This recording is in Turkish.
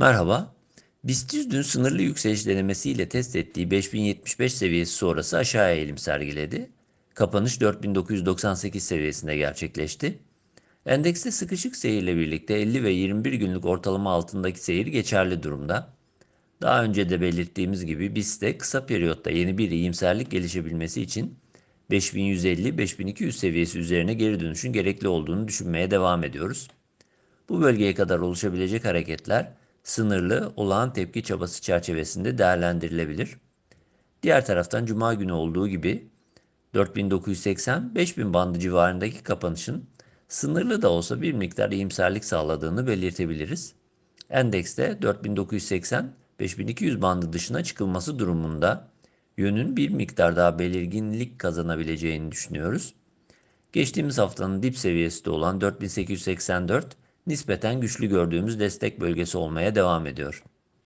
Merhaba. BIST dün sınırlı yükseliş denemesiyle test ettiği 5075 seviyesi sonrası aşağıya eğilim sergiledi. Kapanış 4998 seviyesinde gerçekleşti. Endekste sıkışık seyirle birlikte 50 ve 21 günlük ortalama altındaki seyir geçerli durumda. Daha önce de belirttiğimiz gibi BIST'te kısa periyotta yeni bir iyimserlik gelişebilmesi için 5150-5200 seviyesi üzerine geri dönüşün gerekli olduğunu düşünmeye devam ediyoruz. Bu bölgeye kadar oluşabilecek hareketler sınırlı olağan tepki çabası çerçevesinde değerlendirilebilir. Diğer taraftan cuma günü olduğu gibi 4980-5000 bandı civarındaki kapanışın sınırlı da olsa bir miktar iyimserlik sağladığını belirtebiliriz. Endekste 4980-5200 bandı dışına çıkılması durumunda yönün bir miktar daha belirginlik kazanabileceğini düşünüyoruz. Geçtiğimiz haftanın dip seviyesi de olan 4884 nispeten güçlü gördüğümüz destek bölgesi olmaya devam ediyor.